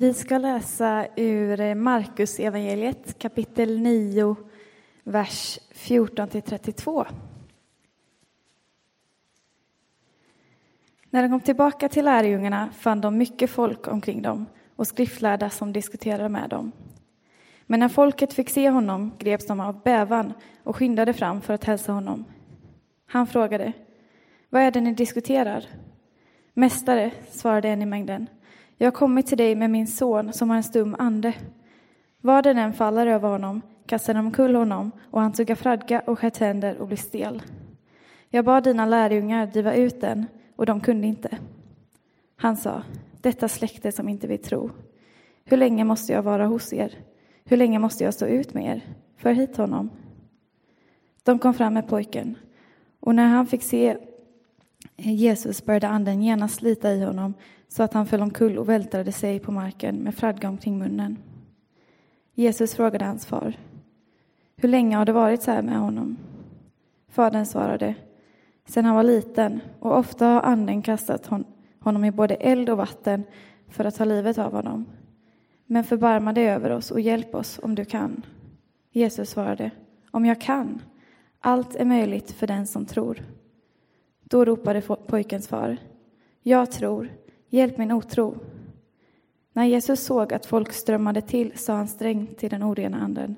Vi ska läsa ur eh, Markus evangeliet kapitel 9, vers 14–32. När de kom tillbaka till lärjungarna fann de mycket folk omkring dem och skriftlärda som diskuterade med dem. Men när folket fick se honom greps de av bävan och skyndade fram för att hälsa honom. Han frågade, vad är det ni diskuterar? Mästare, svarade en i mängden, jag har kommit till dig med min son som har en stum ande. Vad den än faller över honom kastar de omkull honom och han tuggar fradga och skär tänder och blir stel. Jag bad dina lärjungar driva ut den och de kunde inte. Han sa, detta släkte som inte vill tro. Hur länge måste jag vara hos er? Hur länge måste jag stå ut med er? För hit honom. De kom fram med pojken och när han fick se Jesus började anden genast slita i honom så att han föll omkull och vältrade sig på marken med fradga omkring munnen. Jesus frågade hans far. Hur länge har det varit så här med honom? Fadern svarade. Sedan han var liten och ofta har anden kastat honom i både eld och vatten för att ta livet av honom. Men förbarma dig över oss och hjälp oss om du kan. Jesus svarade. Om jag kan. Allt är möjligt för den som tror. Då ropade pojkens far. Jag tror. Hjälp min otro. När Jesus såg att folk strömmade till sa han strängt till den orena anden.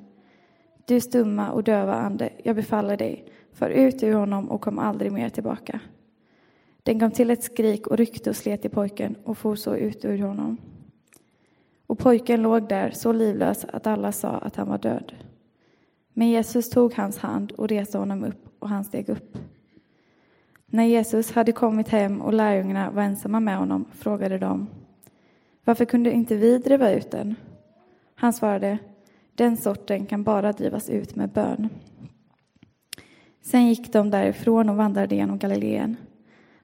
Du stumma och döva ande, jag befaller dig, för ut ur honom och kom aldrig mer tillbaka. Den kom till ett skrik och ryckte och slet i pojken och for så ut ur honom. Och pojken låg där så livlös att alla sa att han var död. Men Jesus tog hans hand och reste honom upp och han steg upp. När Jesus hade kommit hem och lärjungarna var ensamma med honom frågade de varför kunde inte vi driva ut den? Han svarade den sorten kan bara drivas ut med bön. Sen gick de därifrån och vandrade genom Galileen.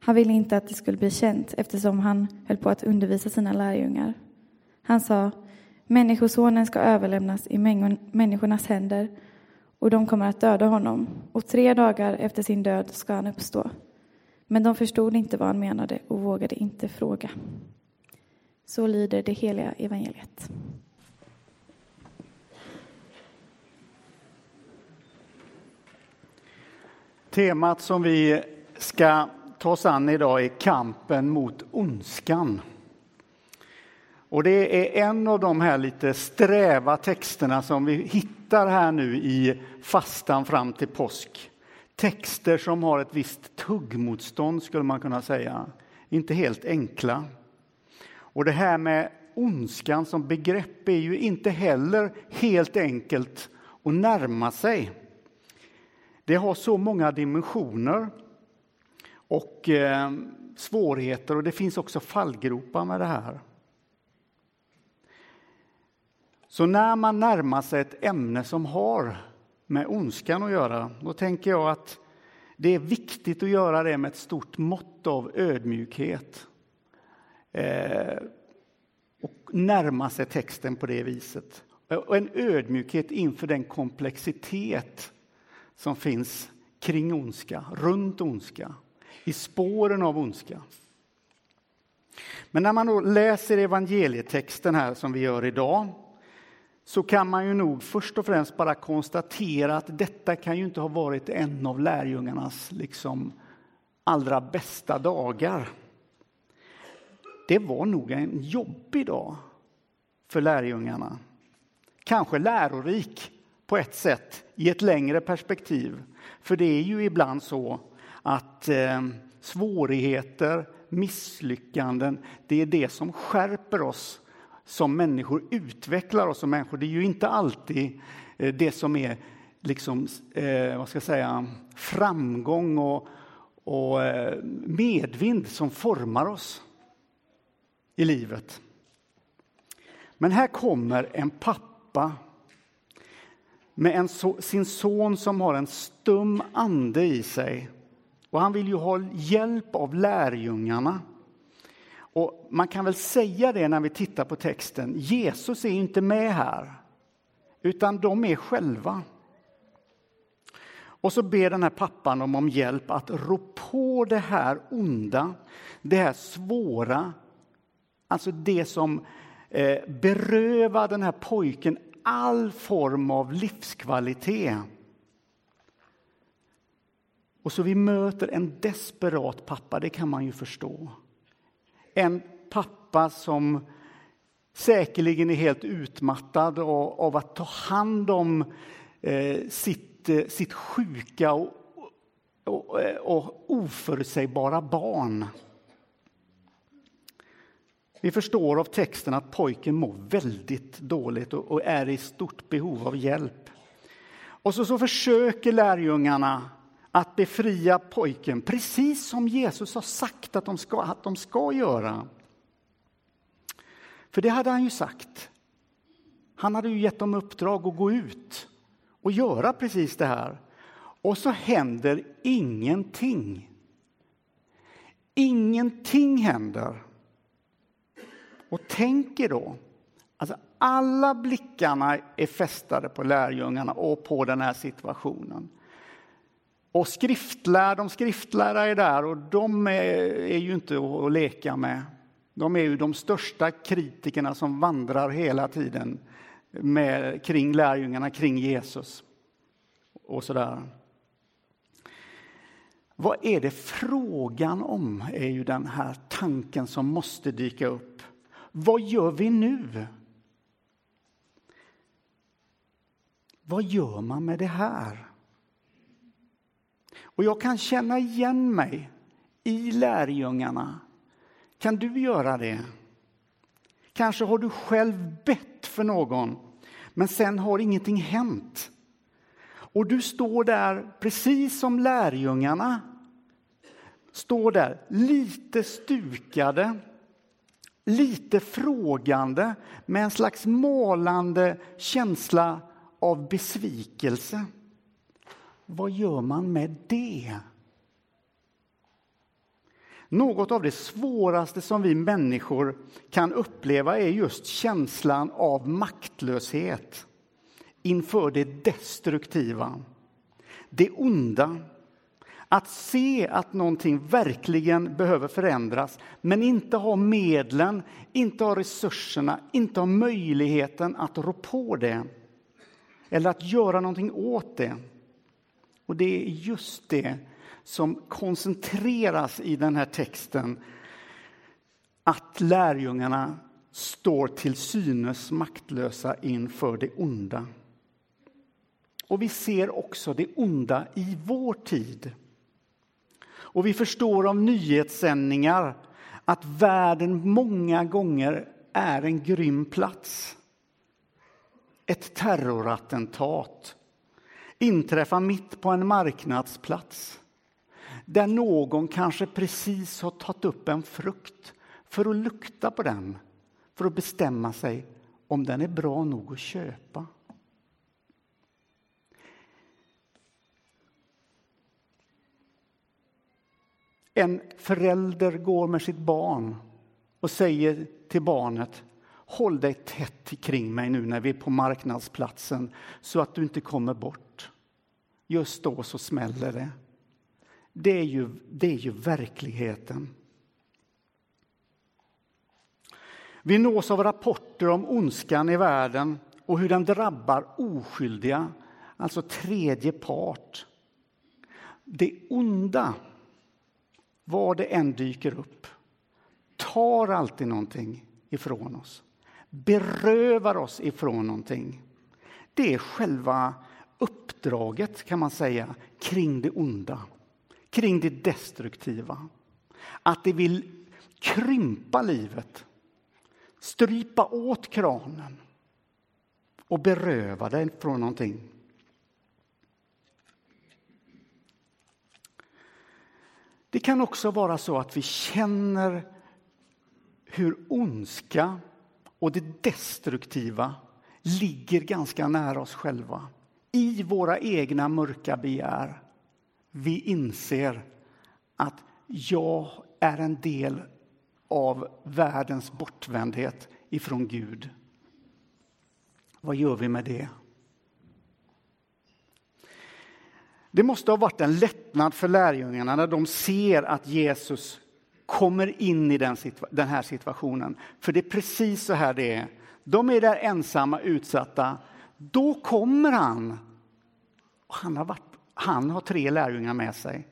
Han ville inte att det skulle bli känt eftersom han höll på att undervisa sina lärjungar. Han sa Människosonen ska överlämnas i människornas händer och de kommer att döda honom och tre dagar efter sin död ska han uppstå. Men de förstod inte vad han menade och vågade inte fråga. Så lyder det heliga evangeliet. Temat som vi ska ta oss an idag är kampen mot ondskan. Och det är en av de här lite sträva texterna som vi hittar här nu i fastan fram till påsk. Texter som har ett visst tuggmotstånd skulle man kunna säga. Inte helt enkla. Och det här med ondskan som begrepp är ju inte heller helt enkelt att närma sig. Det har så många dimensioner och eh, svårigheter och det finns också fallgropar med det här. Så när man närmar sig ett ämne som har med ondskan att göra, då tänker jag att det är viktigt att göra det med ett stort mått av ödmjukhet. Eh, och närma sig texten på det viset. Och en ödmjukhet inför den komplexitet som finns kring ondska, runt ondska, i spåren av ondska. Men när man då läser evangelietexten här som vi gör idag så kan man ju nog först och främst bara konstatera att detta kan ju inte ha varit en av lärjungarnas liksom allra bästa dagar. Det var nog en jobbig dag för lärjungarna. Kanske lärorik på ett sätt i ett längre perspektiv. För det är ju ibland så att eh, svårigheter, misslyckanden, det är det som skärper oss som människor, utvecklar oss som människor. Det är ju inte alltid eh, det som är liksom, eh, vad ska jag säga, framgång och, och eh, medvind som formar oss i livet. Men här kommer en pappa med en so sin son som har en stum ande i sig. Och han vill ju ha hjälp av lärjungarna. Och man kan väl säga det när vi tittar på texten. Jesus är inte med här, utan de är själva. Och så ber den här pappan dem om hjälp att rå på det här onda, det här svåra, alltså det som eh, den här pojken all form av livskvalitet. Och så vi möter en desperat pappa, det kan man ju förstå. En pappa som säkerligen är helt utmattad av att ta hand om eh, sitt, eh, sitt sjuka och, och, eh, och oförutsägbara barn. Vi förstår av texten att pojken mår väldigt dåligt och är i stort behov av hjälp. Och så, så försöker lärjungarna att befria pojken, precis som Jesus har sagt att de ska, att de ska göra. För det hade han ju sagt. Han hade ju gett dem uppdrag att gå ut och göra precis det här. Och så händer ingenting. Ingenting händer. Och tänk er då, alltså alla blickarna är fästade på lärjungarna och på den här situationen. Och skriftlär, de skriftlärda är där och de är, är ju inte att leka med. De är ju de största kritikerna som vandrar hela tiden med, kring lärjungarna, kring Jesus. Och sådär. Vad är det frågan om, är ju den här tanken som måste dyka upp. Vad gör vi nu? Vad gör man med det här? Och jag kan känna igen mig i lärjungarna. Kan du göra det? Kanske har du själv bett för någon, men sen har ingenting hänt. Och du står där, precis som lärjungarna, står där lite stukade, lite frågande med en slags målande känsla av besvikelse. Vad gör man med det? Något av det svåraste som vi människor kan uppleva är just känslan av maktlöshet inför det destruktiva, det onda. Att se att någonting verkligen behöver förändras men inte ha medlen, inte ha resurserna, inte ha möjligheten att rå på det eller att göra någonting åt det. Och det är just det som koncentreras i den här texten. Att lärjungarna står till synes maktlösa inför det onda. Och vi ser också det onda i vår tid. Och vi förstår av nyhetssändningar att världen många gånger är en grym plats. Ett terrorattentat inträffar mitt på en marknadsplats där någon kanske precis har tagit upp en frukt för att lukta på den för att bestämma sig om den är bra nog att köpa. En förälder går med sitt barn och säger till barnet Håll dig tätt kring mig nu när vi är på marknadsplatsen så att du inte kommer bort. Just då så smäller det. Det är ju, det är ju verkligheten. Vi nås av rapporter om ondskan i världen och hur den drabbar oskyldiga, alltså tredje part. Det onda, var det än dyker upp, tar alltid någonting ifrån oss berövar oss ifrån någonting. Det är själva uppdraget, kan man säga, kring det onda, kring det destruktiva. Att det vill krympa livet, strypa åt kranen och beröva dig från någonting. Det kan också vara så att vi känner hur ondska och det destruktiva ligger ganska nära oss själva. I våra egna mörka begär. Vi inser att jag är en del av världens bortvändhet ifrån Gud. Vad gör vi med det? Det måste ha varit en lättnad för lärjungarna när de ser att Jesus kommer in i den, den här situationen. För det är precis så här det är. De är där ensamma, utsatta. Då kommer han. Han har, varit, han har tre lärjungar med sig.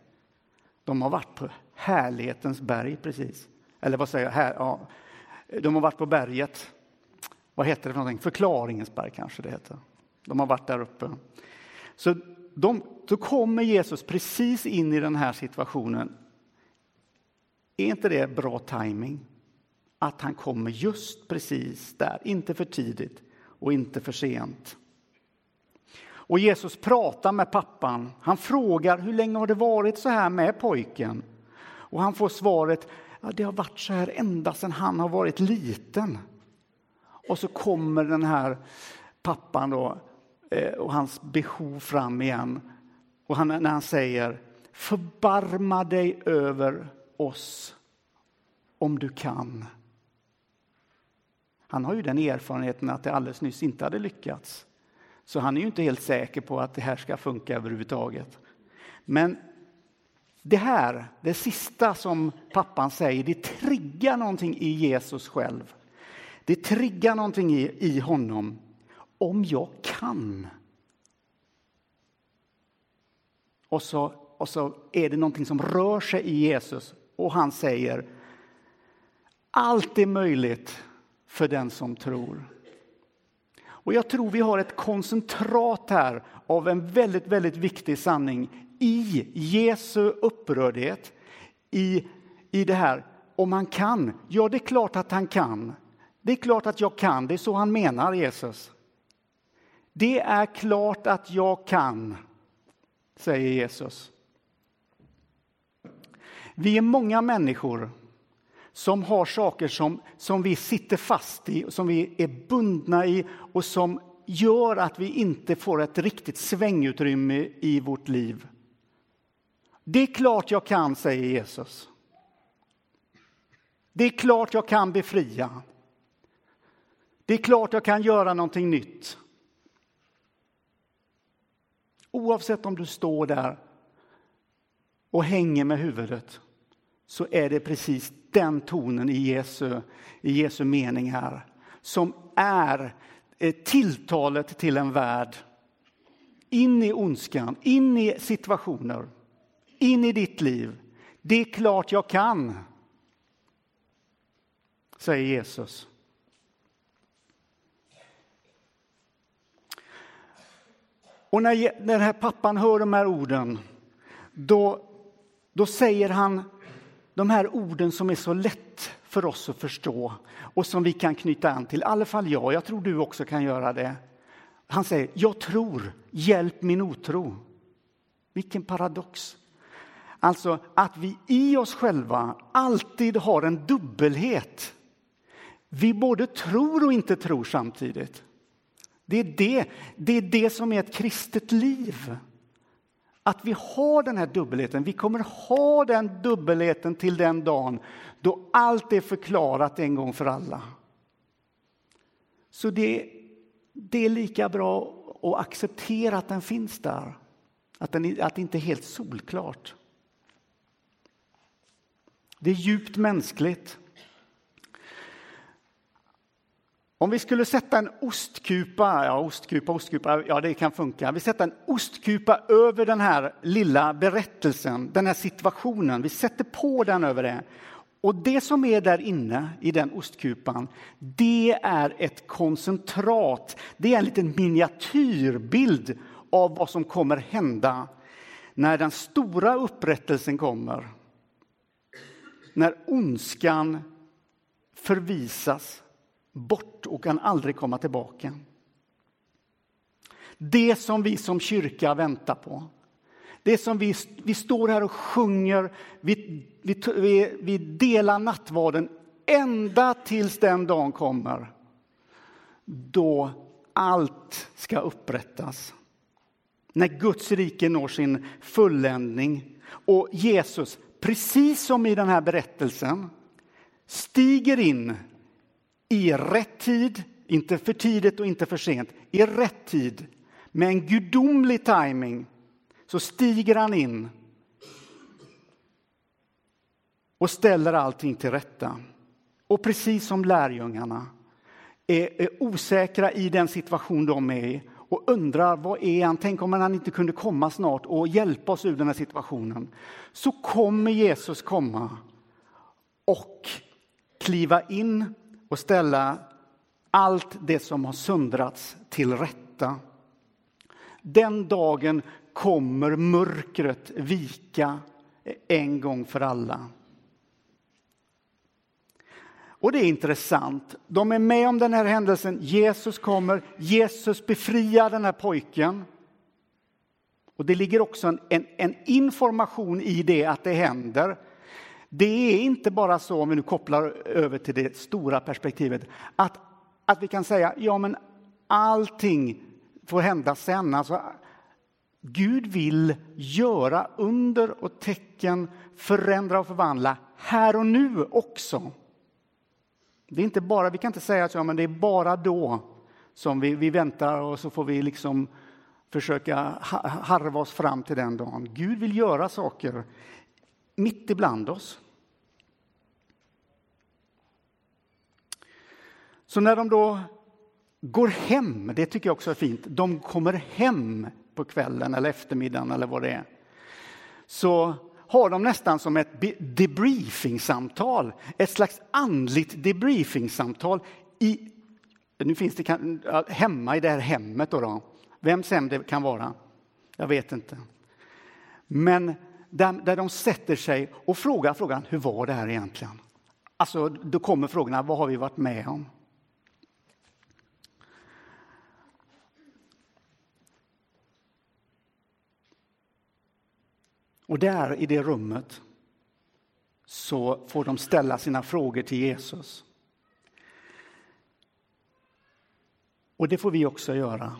De har varit på härlighetens berg precis. Eller vad säger jag? Här, ja. De har varit på berget. Vad heter det för någonting? Förklaringens berg kanske det heter. De har varit där uppe. Så de, då kommer Jesus precis in i den här situationen. Är inte det bra timing? Att han kommer just precis där, inte för tidigt och inte för sent. Och Jesus pratar med pappan. Han frågar hur länge har det varit så här med pojken? Och han får svaret ja, det har varit så här ända sedan han har varit liten. Och så kommer den här pappan då, eh, och hans behov fram igen. Och han, när han säger förbarma dig över oss om du kan. Han har ju den erfarenheten att det alldeles nyss inte hade lyckats. Så han är ju inte helt säker på att det här ska funka överhuvudtaget. Men det här, det sista som pappan säger, det triggar någonting i Jesus själv. Det triggar någonting i, i honom. Om jag kan. Och så, och så är det någonting som rör sig i Jesus och han säger allt är möjligt för den som tror. Och jag tror vi har ett koncentrat här av en väldigt, väldigt viktig sanning i Jesu upprördhet, i, i det här om han kan. Ja, det är klart att han kan. Det är klart att jag kan, det är så han menar, Jesus. Det är klart att jag kan, säger Jesus. Vi är många människor som har saker som, som vi sitter fast i, som vi är bundna i och som gör att vi inte får ett riktigt svängutrymme i vårt liv. Det är klart jag kan, säger Jesus. Det är klart jag kan befria. Det är klart jag kan göra någonting nytt. Oavsett om du står där och hänger med huvudet så är det precis den tonen i Jesu, i Jesu mening här som är eh, tilltalet till en värld in i ondskan, in i situationer, in i ditt liv. Det är klart jag kan, säger Jesus. Och när, när den här pappan hör de här orden, då, då säger han de här orden som är så lätt för oss att förstå och som vi kan knyta an till. I alla fall jag, jag tror du också kan göra det. Han säger, jag tror, hjälp min otro. Vilken paradox. Alltså att vi i oss själva alltid har en dubbelhet. Vi både tror och inte tror samtidigt. Det är det, det, är det som är ett kristet liv. Att vi har den här dubbelheten. Vi kommer ha den dubbelheten till den dagen då allt är förklarat en gång för alla. Så det, det är lika bra att acceptera att den finns där. Att, den, att det inte är helt solklart. Det är djupt mänskligt. Om vi skulle sätta en ostkupa, ja ostkupa, ostkupa, ja det kan funka. Vi sätter en ostkupa över den här lilla berättelsen, den här situationen. Vi sätter på den över det. Och det som är där inne i den ostkupan, det är ett koncentrat. Det är en liten miniatyrbild av vad som kommer hända när den stora upprättelsen kommer. När ondskan förvisas bort och kan aldrig komma tillbaka. Det som vi som kyrka väntar på. Det som vi, vi står här och sjunger, vi, vi, vi delar nattvarden ända tills den dagen kommer då allt ska upprättas. När Guds rike når sin fulländning och Jesus, precis som i den här berättelsen, stiger in i rätt tid, inte för tidigt och inte för sent, i rätt tid med en gudomlig timing så stiger han in. och ställer allting till rätta. Och precis som lärjungarna är, är osäkra i den situation de är i och undrar vad är han? Tänk om han inte kunde komma snart och hjälpa oss ur den här situationen. Så kommer Jesus komma och kliva in och ställa allt det som har söndrats till rätta. Den dagen kommer mörkret vika en gång för alla. Och det är intressant. De är med om den här händelsen. Jesus kommer, Jesus befriar den här pojken. Och det ligger också en, en, en, information i det att det händer. Det är inte bara så, om vi nu kopplar över till det stora perspektivet, att, att vi kan säga ja men allting får hända sen. Alltså, Gud vill göra under och tecken, förändra och förvandla här och nu också. Det är inte bara, vi kan inte säga att ja, men det är bara då som vi, vi väntar och så får vi liksom försöka harva oss fram till den dagen. Gud vill göra saker mitt ibland oss. Så när de då går hem, det tycker jag också är fint, de kommer hem på kvällen eller eftermiddagen eller vad det är, så har de nästan som ett debriefingsamtal, ett slags andligt debriefingsamtal i, nu finns det kan, hemma i det här hemmet. Då, då. Vems hem det kan vara, jag vet inte. Men där, där de sätter sig och frågar frågan, hur var det här egentligen? Alltså, då kommer frågorna, vad har vi varit med om? Och där i det rummet så får de ställa sina frågor till Jesus. Och det får vi också göra.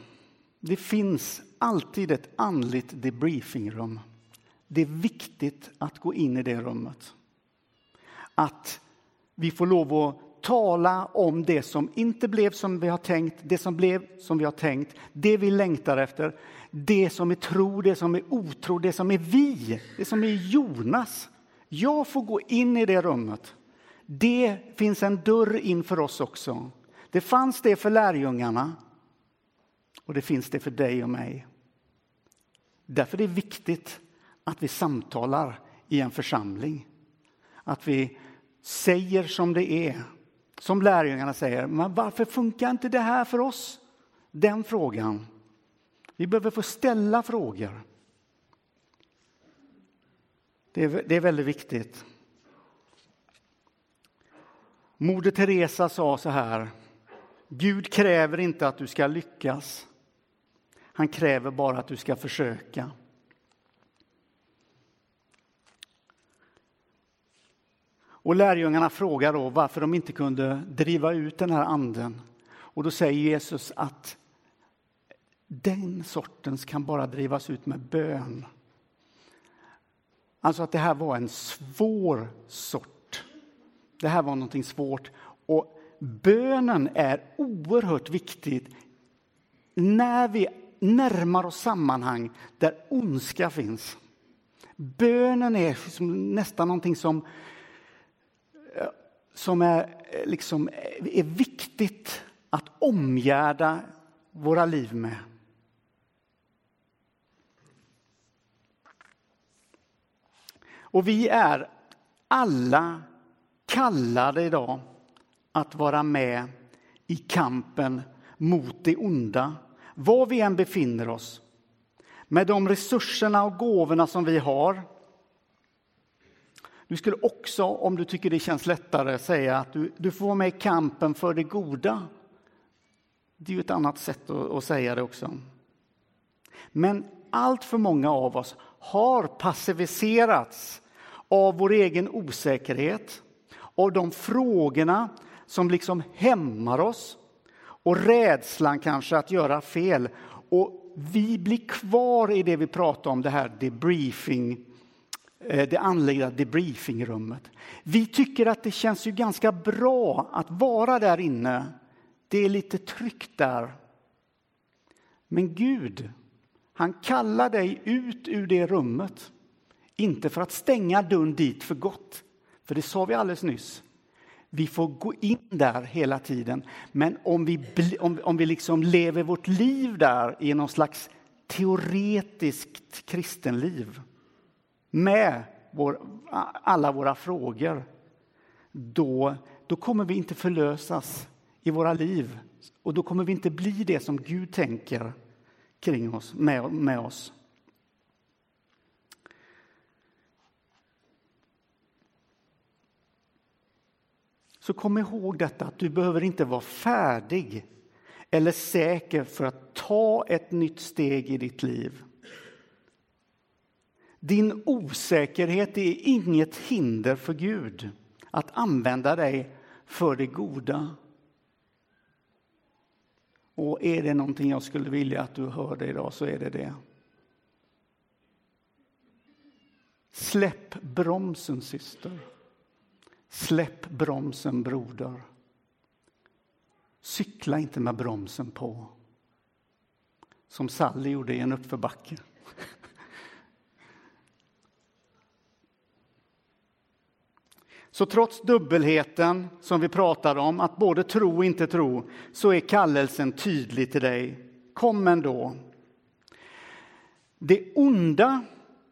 Det finns alltid ett andligt debriefingrum. Det är viktigt att gå in i det rummet. Att vi får lov att tala om det som inte blev som vi har tänkt, det som blev som vi har tänkt, det vi längtar efter, det som är tro, det som är otro, det som är vi, det som är Jonas. Jag får gå in i det rummet. Det finns en dörr in för oss också. Det fanns det för lärjungarna och det finns det för dig och mig. Därför är det viktigt att vi samtalar i en församling. Att vi säger som det är. Som lärjungarna säger, men varför funkar inte det här för oss? Den frågan. Vi behöver få ställa frågor. Det är, det är väldigt viktigt. Moder Teresa sa så här. Gud kräver inte att du ska lyckas. Han kräver bara att du ska försöka. Och lärjungarna frågar då varför de inte kunde driva ut den här anden. Och då säger Jesus att den sortens kan bara drivas ut med bön. Alltså att det här var en svår sort. Det här var någonting svårt. Och bönen är oerhört viktig när vi närmar oss sammanhang där ondska finns. Bönen är nästan någonting som, som är, eh, liksom, eh, är viktigt att omgärda våra liv med. Och vi är alla kallade idag att vara med i kampen mot det onda, var vi än befinner oss. Med de resurserna och gåvorna som vi har. Du skulle också, om du tycker det känns lättare, säga att du, du får vara med i kampen för det goda. Det är ju ett annat sätt att, att säga det också. Men allt för många av oss har passiviserats av vår egen osäkerhet, av de frågorna som liksom hämmar oss och rädslan kanske att göra fel. Och vi blir kvar i det vi pratar om, det här debriefing, Eh, det andliga debriefingrummet. Vi tycker att det känns ju ganska bra att vara där inne. Det är lite tryggt där. Men Gud, han kallar dig ut ur det rummet. Inte för att stänga dörren dit för gott, För det sa vi alldeles nyss. Vi får gå in där hela tiden. Men om vi, om, om vi liksom lever vårt liv där i någon slags teoretiskt kristenliv med vår, alla våra frågor, då, då kommer vi inte förlösas i våra liv. Och då kommer vi inte bli det som Gud tänker kring oss, med, med oss. Så kom ihåg detta att du behöver inte vara färdig eller säker för att ta ett nytt steg i ditt liv. Din osäkerhet är inget hinder för Gud att använda dig för det goda. Och är det någonting jag skulle vilja att du hörde idag så är det det. Släpp bromsen syster. Släpp bromsen broder. Cykla inte med bromsen på. Som Sally gjorde i en uppförbacke. Så trots dubbelheten som vi pratar om, att både tro och inte tro, så är kallelsen tydlig till dig. Kom ändå. Det onda,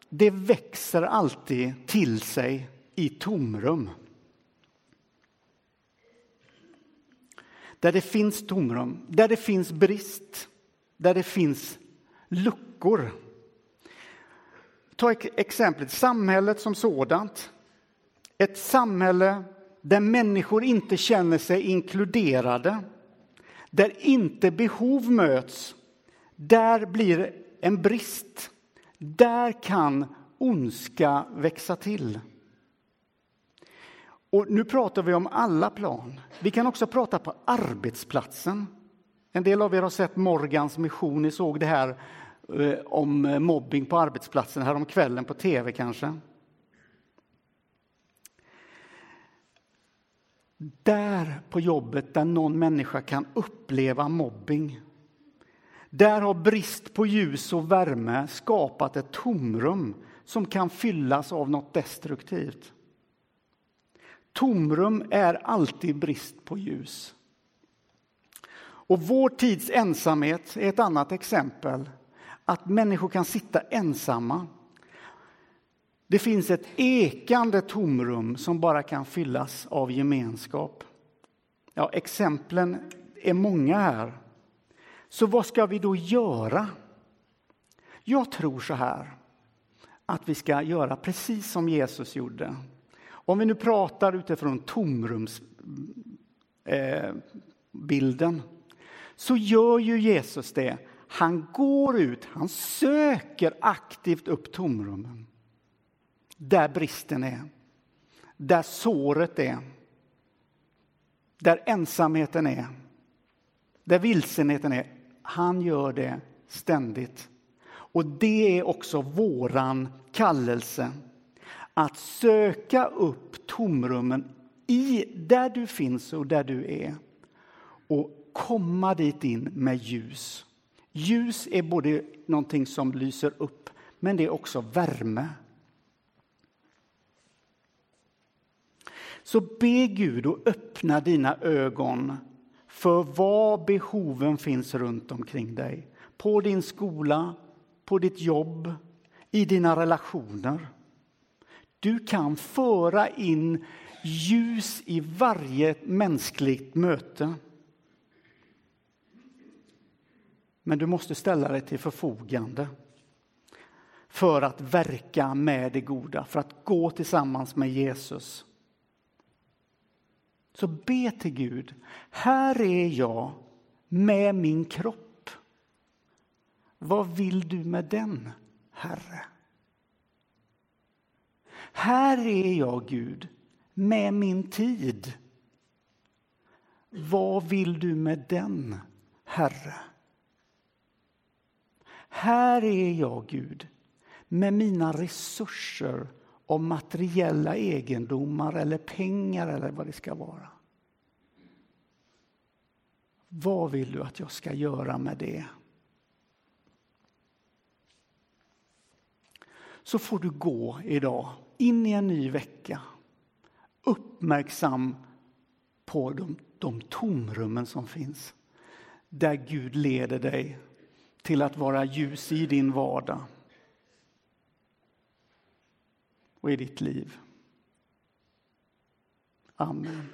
det växer alltid till sig i tomrum. Där det finns tomrum, där det finns brist, där det finns luckor. Ta exemplet samhället som sådant. Ett samhälle där människor inte känner sig inkluderade, där inte behov möts, där blir en brist. Där kan ondska växa till. Och nu pratar vi om alla plan. Vi kan också prata på arbetsplatsen. En del av er har sett Morgans mission. Ni såg det här eh, om mobbing på arbetsplatsen häromkvällen på tv kanske. Där på jobbet där någon människa kan uppleva mobbing. Där har brist på ljus och värme skapat ett tomrum som kan fyllas av något destruktivt. Tomrum är alltid brist på ljus. Och vår tids ensamhet är ett annat exempel. Att människor kan sitta ensamma. Det finns ett ekande tomrum som bara kan fyllas av gemenskap. Ja, exemplen är många här. Så vad ska vi då göra? Jag tror så här, att vi ska göra precis som Jesus gjorde. Om vi nu pratar utifrån tomrumsbilden eh, så gör ju Jesus det. Han går ut, han söker aktivt upp tomrummen. Där bristen är, där såret är, där ensamheten är, där vilsenheten är. Han gör det ständigt. Och det är också våran kallelse att söka upp tomrummen i där du finns och där du är och komma dit in med ljus. Ljus är både någonting som lyser upp, men det är också värme. Så be Gud att öppna dina ögon för var behoven finns runt omkring dig. På din skola, på ditt jobb, i dina relationer. Du kan föra in ljus i varje mänskligt möte. Men du måste ställa dig till förfogande för att verka med det goda, för att gå tillsammans med Jesus. Så be till Gud. Här är jag med min kropp. Vad vill du med den, Herre? Här är jag, Gud, med min tid. Vad vill du med den, Herre? Här är jag, Gud, med mina resurser om materiella egendomar eller pengar eller vad det ska vara. Vad vill du att jag ska göra med det? Så får du gå idag in i en ny vecka uppmärksam på de, de tomrummen som finns. Där Gud leder dig till att vara ljus i din vardag och i ditt liv. Amen.